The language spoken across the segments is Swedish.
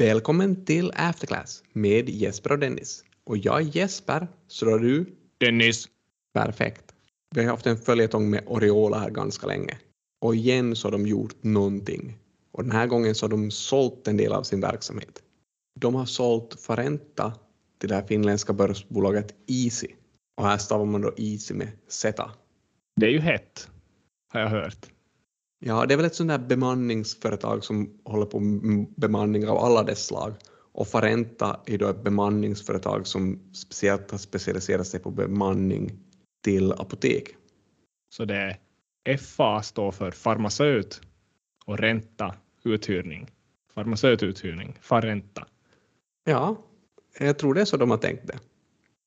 Välkommen till Afterclass med Jesper och Dennis. Och jag är Jesper, så då är du? Dennis. Perfekt. Vi har haft en följetong med Oriola här ganska länge. Och igen så har de gjort någonting. Och den här gången så har de sålt en del av sin verksamhet. De har sålt Farenta till det här finländska börsbolaget Easy. Och här stavar man då Easy med Z. Det är ju hett, har jag hört. Ja, det är väl ett sånt där bemanningsföretag som håller på med bemanning av alla dess slag. Och Farenta är då ett bemanningsföretag som speciellt har specialiserat sig på bemanning till apotek. Så det är FA står för farmaceut och ränta uthyrning. Farmaceututhyrning, Farenta. Ja, jag tror det är så de har tänkt det.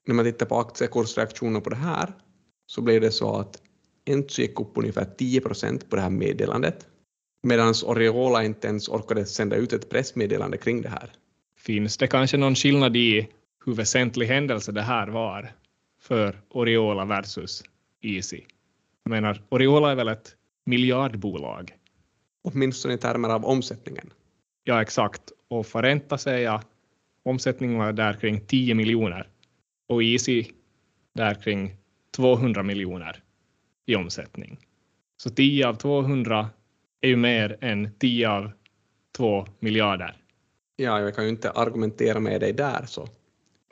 När man tittar på aktiekursreaktioner på det här så blir det så att Enso gick upp ungefär 10 procent på det här meddelandet medan Oriola inte ens orkade sända ut ett pressmeddelande kring det här. Finns det kanske någon skillnad i hur väsentlig händelse det här var för Oriola versus Easy? Jag menar, Oriola är väl ett miljardbolag? Åtminstone i termer av omsättningen. Ja, exakt. Och Farenta säger jag, omsättningen var där kring 10 miljoner och Easy där kring 200 miljoner i omsättning. Så 10 av 200 är ju mer än 10 av 2 miljarder. Ja, jag kan ju inte argumentera med dig där så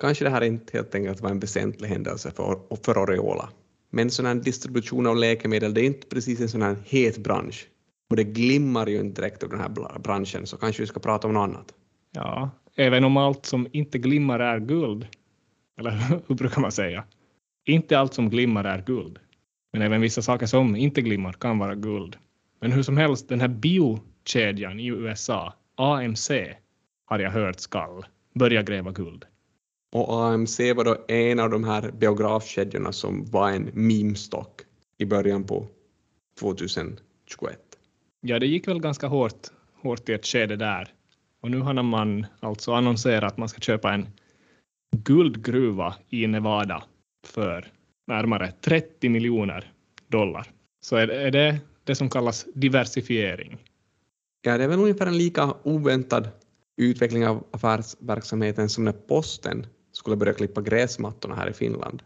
kanske det här inte helt enkelt var en väsentlig händelse för, för Oriola. Men sån här distribution av läkemedel, det är inte precis en sån här het bransch. Och det glimmar ju inte direkt över den här branschen, så kanske vi ska prata om något annat. Ja, även om allt som inte glimmar är guld. Eller hur brukar man säga? Inte allt som glimmar är guld. Men även vissa saker som inte glimmar kan vara guld. Men hur som helst, den här biokedjan i USA, AMC, har jag hört skall börja gräva guld. Och AMC var då en av de här biografkedjorna som var en meme-stock i början på 2021. Ja, det gick väl ganska hårt, hårt i ett skede där. Och nu har man alltså annonserat att man ska köpa en guldgruva i Nevada för närmare 30 miljoner dollar. Så är, är det det som kallas diversifiering? Ja, det är väl ungefär en lika oväntad utveckling av affärsverksamheten som när posten skulle börja klippa gräsmattorna här i Finland.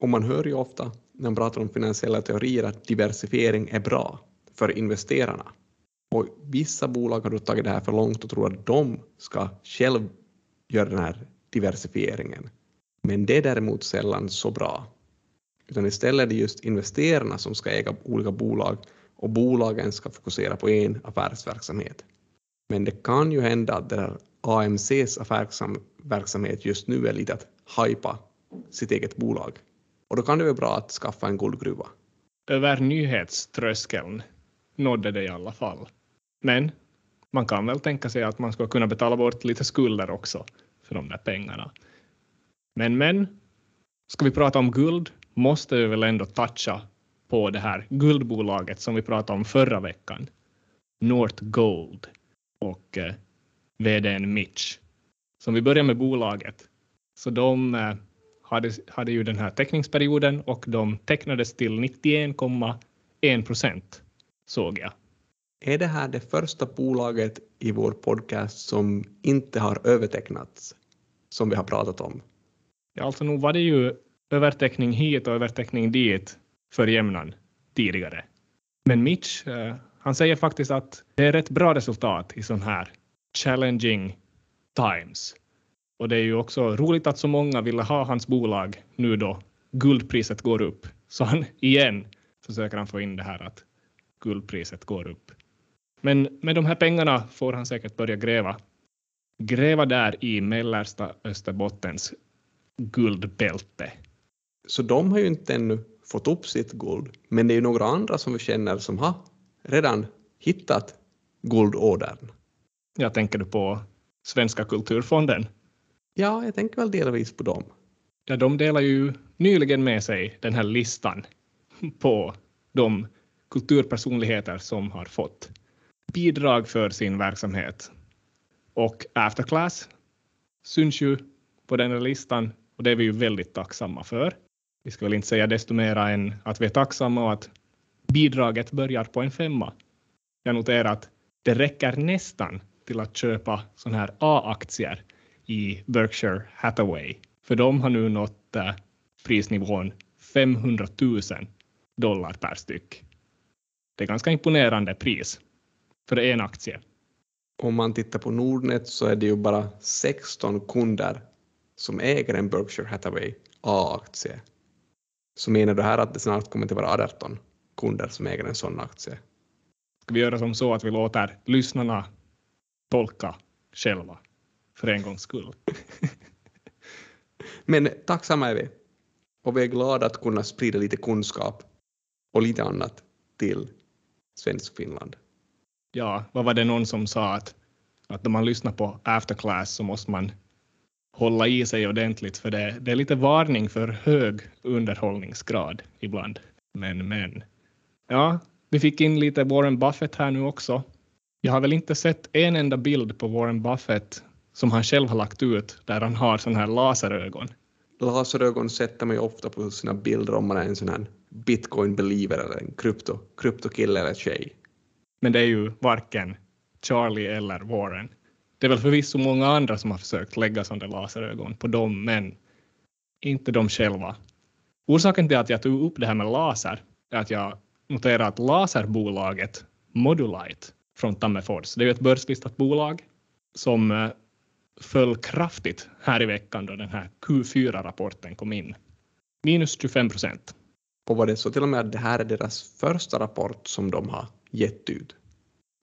Och man hör ju ofta när man pratar om finansiella teorier att diversifiering är bra för investerarna. Och vissa bolag har då tagit det här för långt och tror att de ska själv göra den här diversifieringen. Men det är däremot sällan så bra. Utan istället är det just investerarna som ska äga olika bolag och bolagen ska fokusera på en affärsverksamhet. Men det kan ju hända att där AMCs affärsverksamhet just nu är lite att hypa sitt eget bolag. Och då kan det vara bra att skaffa en guldgruva. Över nyhetströskeln nådde det i alla fall. Men man kan väl tänka sig att man ska kunna betala bort lite skulder också för de där pengarna. Men men, ska vi prata om guld måste vi väl ändå toucha på det här guldbolaget som vi pratade om förra veckan. North Gold och eh, vdn Mitch. Så om vi börjar med bolaget. Så de eh, hade, hade ju den här teckningsperioden och de tecknades till 91,1 procent såg jag. Är det här det första bolaget i vår podcast som inte har övertecknats, som vi har pratat om? Ja, alltså nog var det ju Övertäckning hit och överteckning dit för jämnan tidigare. Men Mitch, eh, han säger faktiskt att det är rätt bra resultat i sån här challenging times. Och det är ju också roligt att så många ville ha hans bolag nu då guldpriset går upp. Så han igen försöker han få in det här att guldpriset går upp. Men med de här pengarna får han säkert börja gräva. Gräva där i mellersta Österbottens guldbälte. Så de har ju inte ännu fått upp sitt guld, men det är ju några andra som vi känner som har redan hittat guldådern. Jag tänker du på Svenska kulturfonden? Ja, jag tänker väl delvis på dem. Ja, de delar ju nyligen med sig den här listan på de kulturpersonligheter som har fått bidrag för sin verksamhet. Och Afterclass syns ju på den här listan och det är vi ju väldigt tacksamma för. Vi ska väl inte säga desto mera än att vi är tacksamma och att bidraget börjar på en femma. Jag noterar att det räcker nästan till att köpa sådana här A-aktier i Berkshire Hathaway. För de har nu nått eh, prisnivån 500 000 dollar per styck. Det är ganska imponerande pris för en aktie. Om man tittar på Nordnet så är det ju bara 16 kunder som äger en Berkshire Hathaway A-aktie. Så menar du här att det snart kommer att vara 18 kunder som äger en sån aktie? Ska vi göra som så att vi låter lyssnarna tolka själva för en gångs skull? Men tacksamma är vi och vi är glada att kunna sprida lite kunskap och lite annat till svensk Finland. Ja, vad var det någon som sa att, att när man lyssnar på Afterclass så måste man hålla i sig ordentligt för det, det är lite varning för hög underhållningsgrad ibland. Men, men. Ja, vi fick in lite Warren Buffett här nu också. Jag har väl inte sett en enda bild på Warren Buffett som han själv har lagt ut där han har sådana här laserögon. Laserögon sätter man ju ofta på sina bilder om man är en sån här bitcoin-believer eller en krypto, kryptokille eller tjej. Men det är ju varken Charlie eller Warren. Det är väl förvisso många andra som har försökt lägga sådana laserögon på dem, men inte de själva. Orsaken till att jag tog upp det här med laser är att jag noterar att laserbolaget Modulite från Tammerfors, det är ju ett börslistat bolag som eh, föll kraftigt här i veckan då den här Q4-rapporten kom in. Minus 25 procent. Och var det så till och med att det här är deras första rapport som de har gett ut?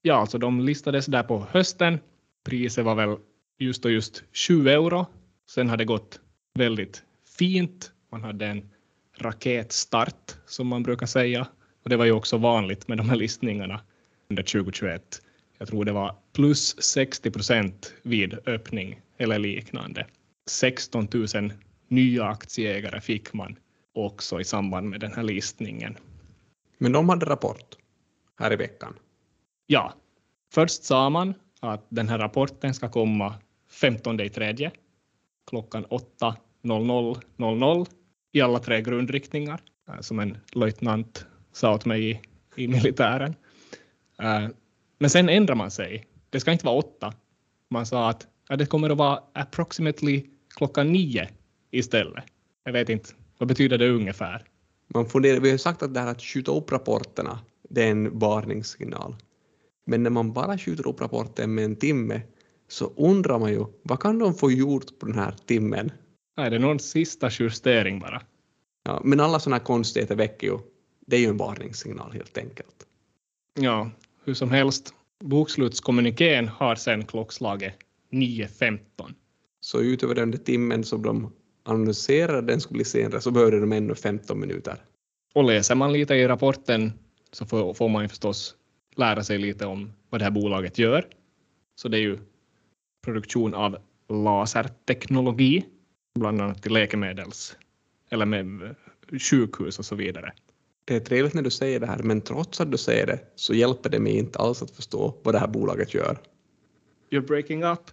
Ja, alltså de listades där på hösten. Priset var väl just och just 7 euro. Sen har det gått väldigt fint. Man hade en raketstart som man brukar säga. Och det var ju också vanligt med de här listningarna under 2021. Jag tror det var plus 60 procent vid öppning eller liknande. 16 000 nya aktieägare fick man också i samband med den här listningen. Men de hade rapport här i veckan? Ja. Först sa man att den här rapporten ska komma 15 i tredje klockan 8.00.00 i alla tre grundriktningar, eh, som en löjtnant sa åt mig i, i militären. Eh, men sen ändrar man sig. Det ska inte vara åtta. Man sa att ja, det kommer att vara approximately klockan nio istället. Jag vet inte, vad betyder det ungefär? Man funderar, vi har sagt att det här att skjuta upp rapporterna, det är en varningssignal. Men när man bara skjuter upp rapporten med en timme så undrar man ju, vad kan de få gjort på den här timmen? är det någon sista justering bara? Ja, men alla sådana konstigheter väcker ju, det är ju en varningssignal helt enkelt. Ja, hur som helst, bokslutskommunikén har sedan klockslaget 9.15. Så utöver den där timmen som de annonserade den skulle bli senare så behövde de ännu 15 minuter. Och läser man lite i rapporten så får, får man ju förstås lära sig lite om vad det här bolaget gör. Så det är ju produktion av laserteknologi, bland annat till läkemedels eller med sjukhus och så vidare. Det är trevligt när du säger det här, men trots att du säger det så hjälper det mig inte alls att förstå vad det här bolaget gör. You're breaking up.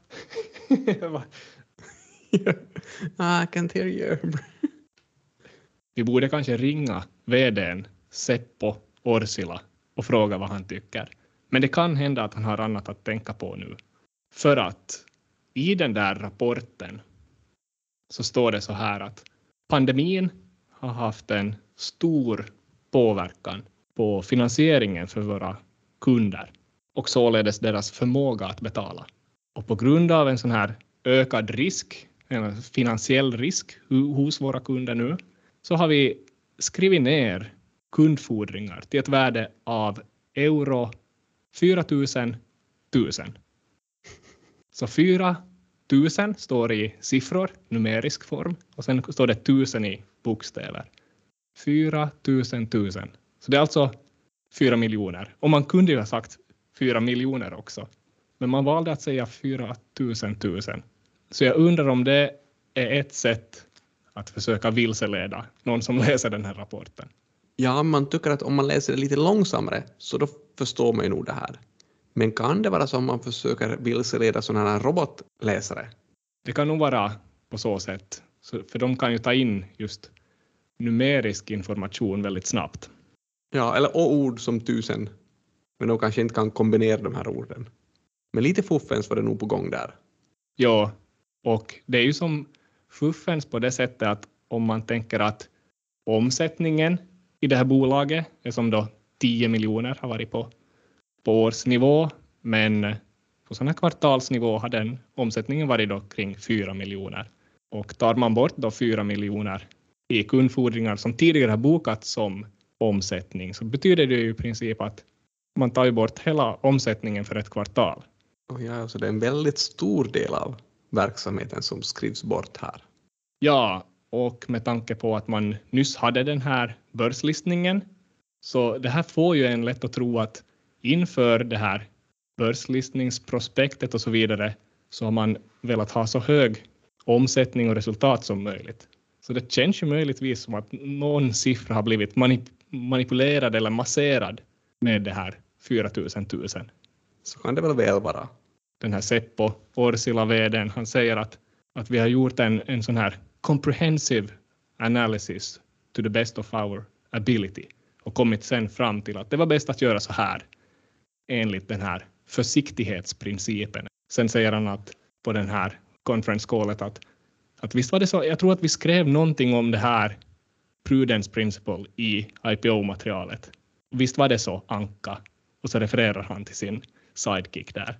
I can't hear you. Vi borde kanske ringa vdn Seppo Orsila och fråga vad han tycker. Men det kan hända att han har annat att tänka på nu. För att i den där rapporten så står det så här att pandemin har haft en stor påverkan på finansieringen för våra kunder och således deras förmåga att betala. Och på grund av en sån här ökad risk, en finansiell risk hos våra kunder nu, så har vi skrivit ner kundfordringar till ett värde av euro 4000 000. Så 4000 står i siffror, numerisk form, och sen står det 1000 i bokstäver. 4000 000. Så det är alltså 4 miljoner. Och man kunde ju ha sagt 4 miljoner också. Men man valde att säga 4000 000. Så jag undrar om det är ett sätt att försöka vilseleda någon som läser den här rapporten. Ja, man tycker att om man läser det lite långsammare så då förstår man ju nog det här. Men kan det vara så om man försöker vilseleda sådana här robotläsare? Det kan nog vara på så sätt, för de kan ju ta in just numerisk information väldigt snabbt. Ja, eller och ord som tusen, men de kanske inte kan kombinera de här orden. Men lite fuffens var det nog på gång där. Ja, och det är ju som fuffens på det sättet att om man tänker att omsättningen i det här bolaget som då 10 miljoner har varit på, på årsnivå, men på sån här kvartalsnivå har den omsättningen varit då kring 4 miljoner. Och tar man bort då 4 miljoner i kundfordringar som tidigare har bokats som omsättning så betyder det ju i princip att man tar ju bort hela omsättningen för ett kvartal. Och ja, alltså det är en väldigt stor del av verksamheten som skrivs bort här. Ja, och med tanke på att man nyss hade den här börslistningen så det här får ju en lätt att tro att inför det här börslistningsprospektet och så vidare så har man velat ha så hög omsättning och resultat som möjligt. Så det känns ju möjligtvis som att någon siffra har blivit manip manipulerad eller masserad med det här 4000 000. Så kan det väl väl vara. Den här Seppo Orsila vdn, han säger att, att vi har gjort en, en sån här comprehensive analysis to the best of our ability och kommit sen fram till att det var bäst att göra så här enligt den här försiktighetsprincipen. Sen säger han att på den här conference callet att, att visst var det så, jag tror att vi skrev någonting om det här prudence principle i IPO-materialet. Visst var det så, Anka? Och så refererar han till sin sidekick där.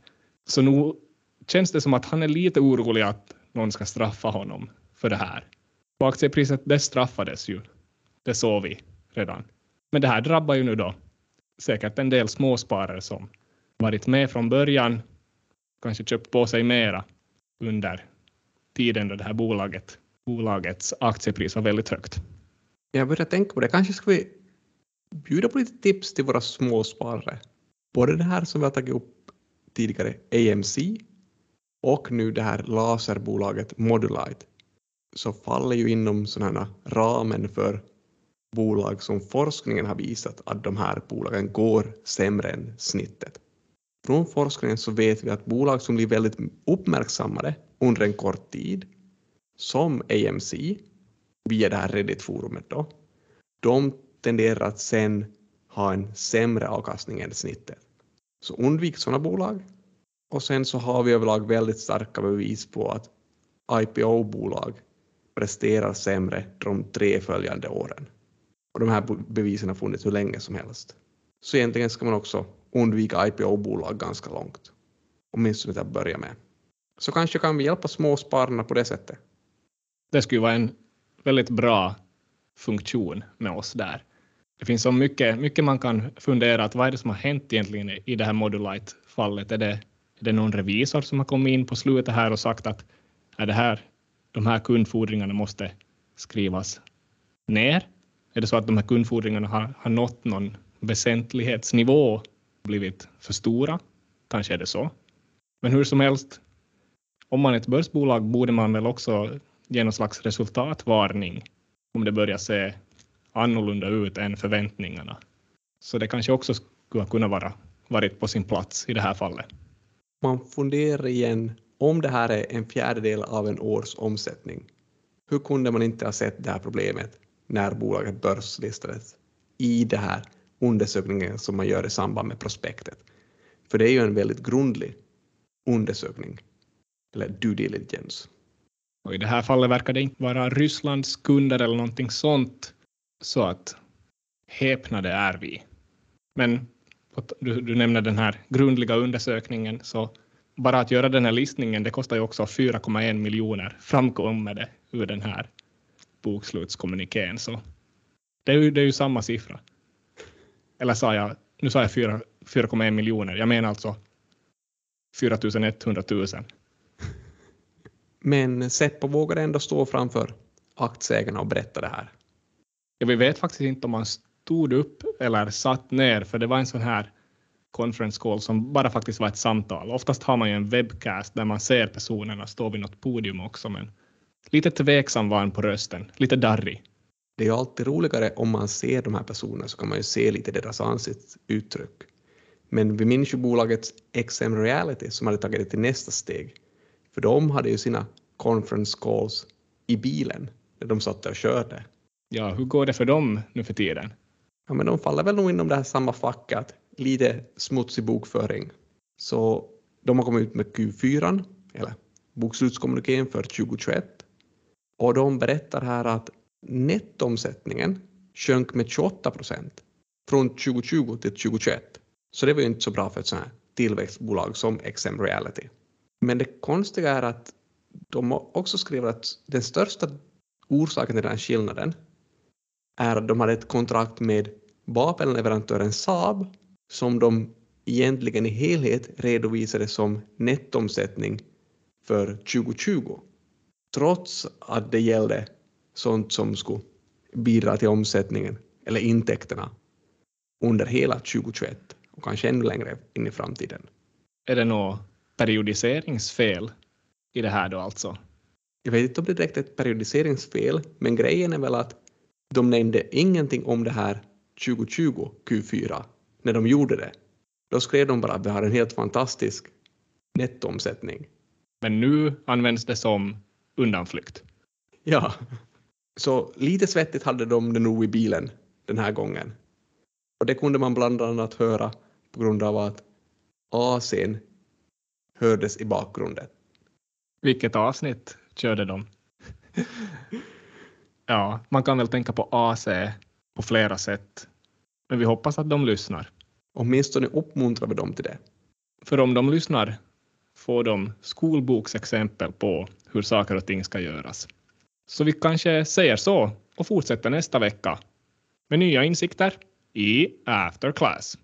Så nu känns det som att han är lite orolig att någon ska straffa honom för det här. Och aktiepriset, det straffades ju. Det såg vi redan. Men det här drabbar ju nu då säkert en del småsparare som varit med från början, kanske köpt på sig mera under tiden då det här bolaget, bolagets aktiepris var väldigt högt. Jag börjar tänka på det, kanske ska vi bjuda på lite tips till våra småsparare. Både det här som vi har tagit upp tidigare, AMC, och nu det här laserbolaget Modulite, så faller ju inom sådana ramen för bolag som forskningen har visat att de här bolagen går sämre än snittet. Från forskningen så vet vi att bolag som blir väldigt uppmärksammade under en kort tid, som AMC, via det här Reddit-forumet då, de tenderar att sen ha en sämre avkastning än snittet. Så undvik sådana bolag. Och sen så har vi överlag väldigt starka bevis på att IPO-bolag presterar sämre de tre följande åren. Och de här bevisen har funnits hur länge som helst. Så egentligen ska man också undvika IPO-bolag ganska långt. Åtminstone till att börja med. Så kanske kan vi hjälpa småspararna på det sättet. Det skulle vara en väldigt bra funktion med oss där. Det finns så mycket, mycket man kan fundera att vad är det som har hänt egentligen i det här Modulite-fallet? Är det, är det någon revisor som har kommit in på slutet här och sagt att är det här, de här kundfordringarna måste skrivas ner? Är det så att de här kundfordringarna har, har nått någon väsentlighetsnivå, blivit för stora? Kanske är det så. Men hur som helst, om man är ett börsbolag borde man väl också ge någon slags resultatvarning om det börjar se annorlunda ut än förväntningarna. Så det kanske också skulle kunna vara varit på sin plats i det här fallet. Man funderar igen, om det här är en fjärdedel av en års omsättning, hur kunde man inte ha sett det här problemet när bolaget börslistades i den här undersökningen som man gör i samband med prospektet? För det är ju en väldigt grundlig undersökning, eller due diligence. Och I det här fallet verkar det inte vara Rysslands kunder eller någonting sånt, så att häpnade är vi. Men du, du nämner den här grundliga undersökningen, så bara att göra den här listningen, det kostar ju också 4,1 miljoner framkommer det ur den här bokslutskommunikén. Så det är, ju, det är ju samma siffra. Eller sa jag, nu sa jag 4,1 miljoner, jag menar alltså 4 100 000. Men Seppo vågade ändå stå framför aktieägarna och berätta det här. Ja, vi vet faktiskt inte om han stod upp eller satt ner, för det var en sån här conference call som bara faktiskt var ett samtal. Oftast har man ju en webcast där man ser personerna stå vid något podium också, men lite tveksam var han på rösten, lite darrig. Det är ju alltid roligare om man ser de här personerna så kan man ju se lite deras ansiktsuttryck. Men vi minns ju bolaget XM Reality som hade tagit det till nästa steg. För de hade ju sina conference calls i bilen när de satt och körde. Ja, hur går det för dem nu för tiden? Ja, men de faller väl nog inom det här samma facket, lite smutsig bokföring. Så De har kommit ut med Q4, eller bokslutskommunikén för 2021. Och de berättar här att nettoomsättningen sjönk med 28 procent från 2020 till 2021. Så det var ju inte så bra för ett sånt här tillväxtbolag som XM Reality. Men det konstiga är att de har också skrivit att den största orsaken till den här skillnaden är att de hade ett kontrakt med vapenleverantören Saab som de egentligen i helhet redovisade som nettoomsättning för 2020. Trots att det gällde sånt som skulle bidra till omsättningen eller intäkterna under hela 2021 och kanske ännu längre in i framtiden. Är det något periodiseringsfel i det här då alltså? Jag vet inte om det är direkt ett periodiseringsfel, men grejen är väl att de nämnde ingenting om det här 2020 Q4 när de gjorde det. Då skrev de bara att vi har en helt fantastisk nettoomsättning. Men nu används det som undanflykt. Ja, så lite svettigt hade de det nog i bilen den här gången. Och det kunde man bland annat höra på grund av att AC'n hördes i bakgrunden. Vilket avsnitt körde de? ja, man kan väl tänka på AC på flera sätt. Men vi hoppas att de lyssnar. Åtminstone uppmuntrar vi dem till det. För om de lyssnar får de skolboksexempel på hur saker och ting ska göras. Så vi kanske säger så och fortsätter nästa vecka med nya insikter i After Class.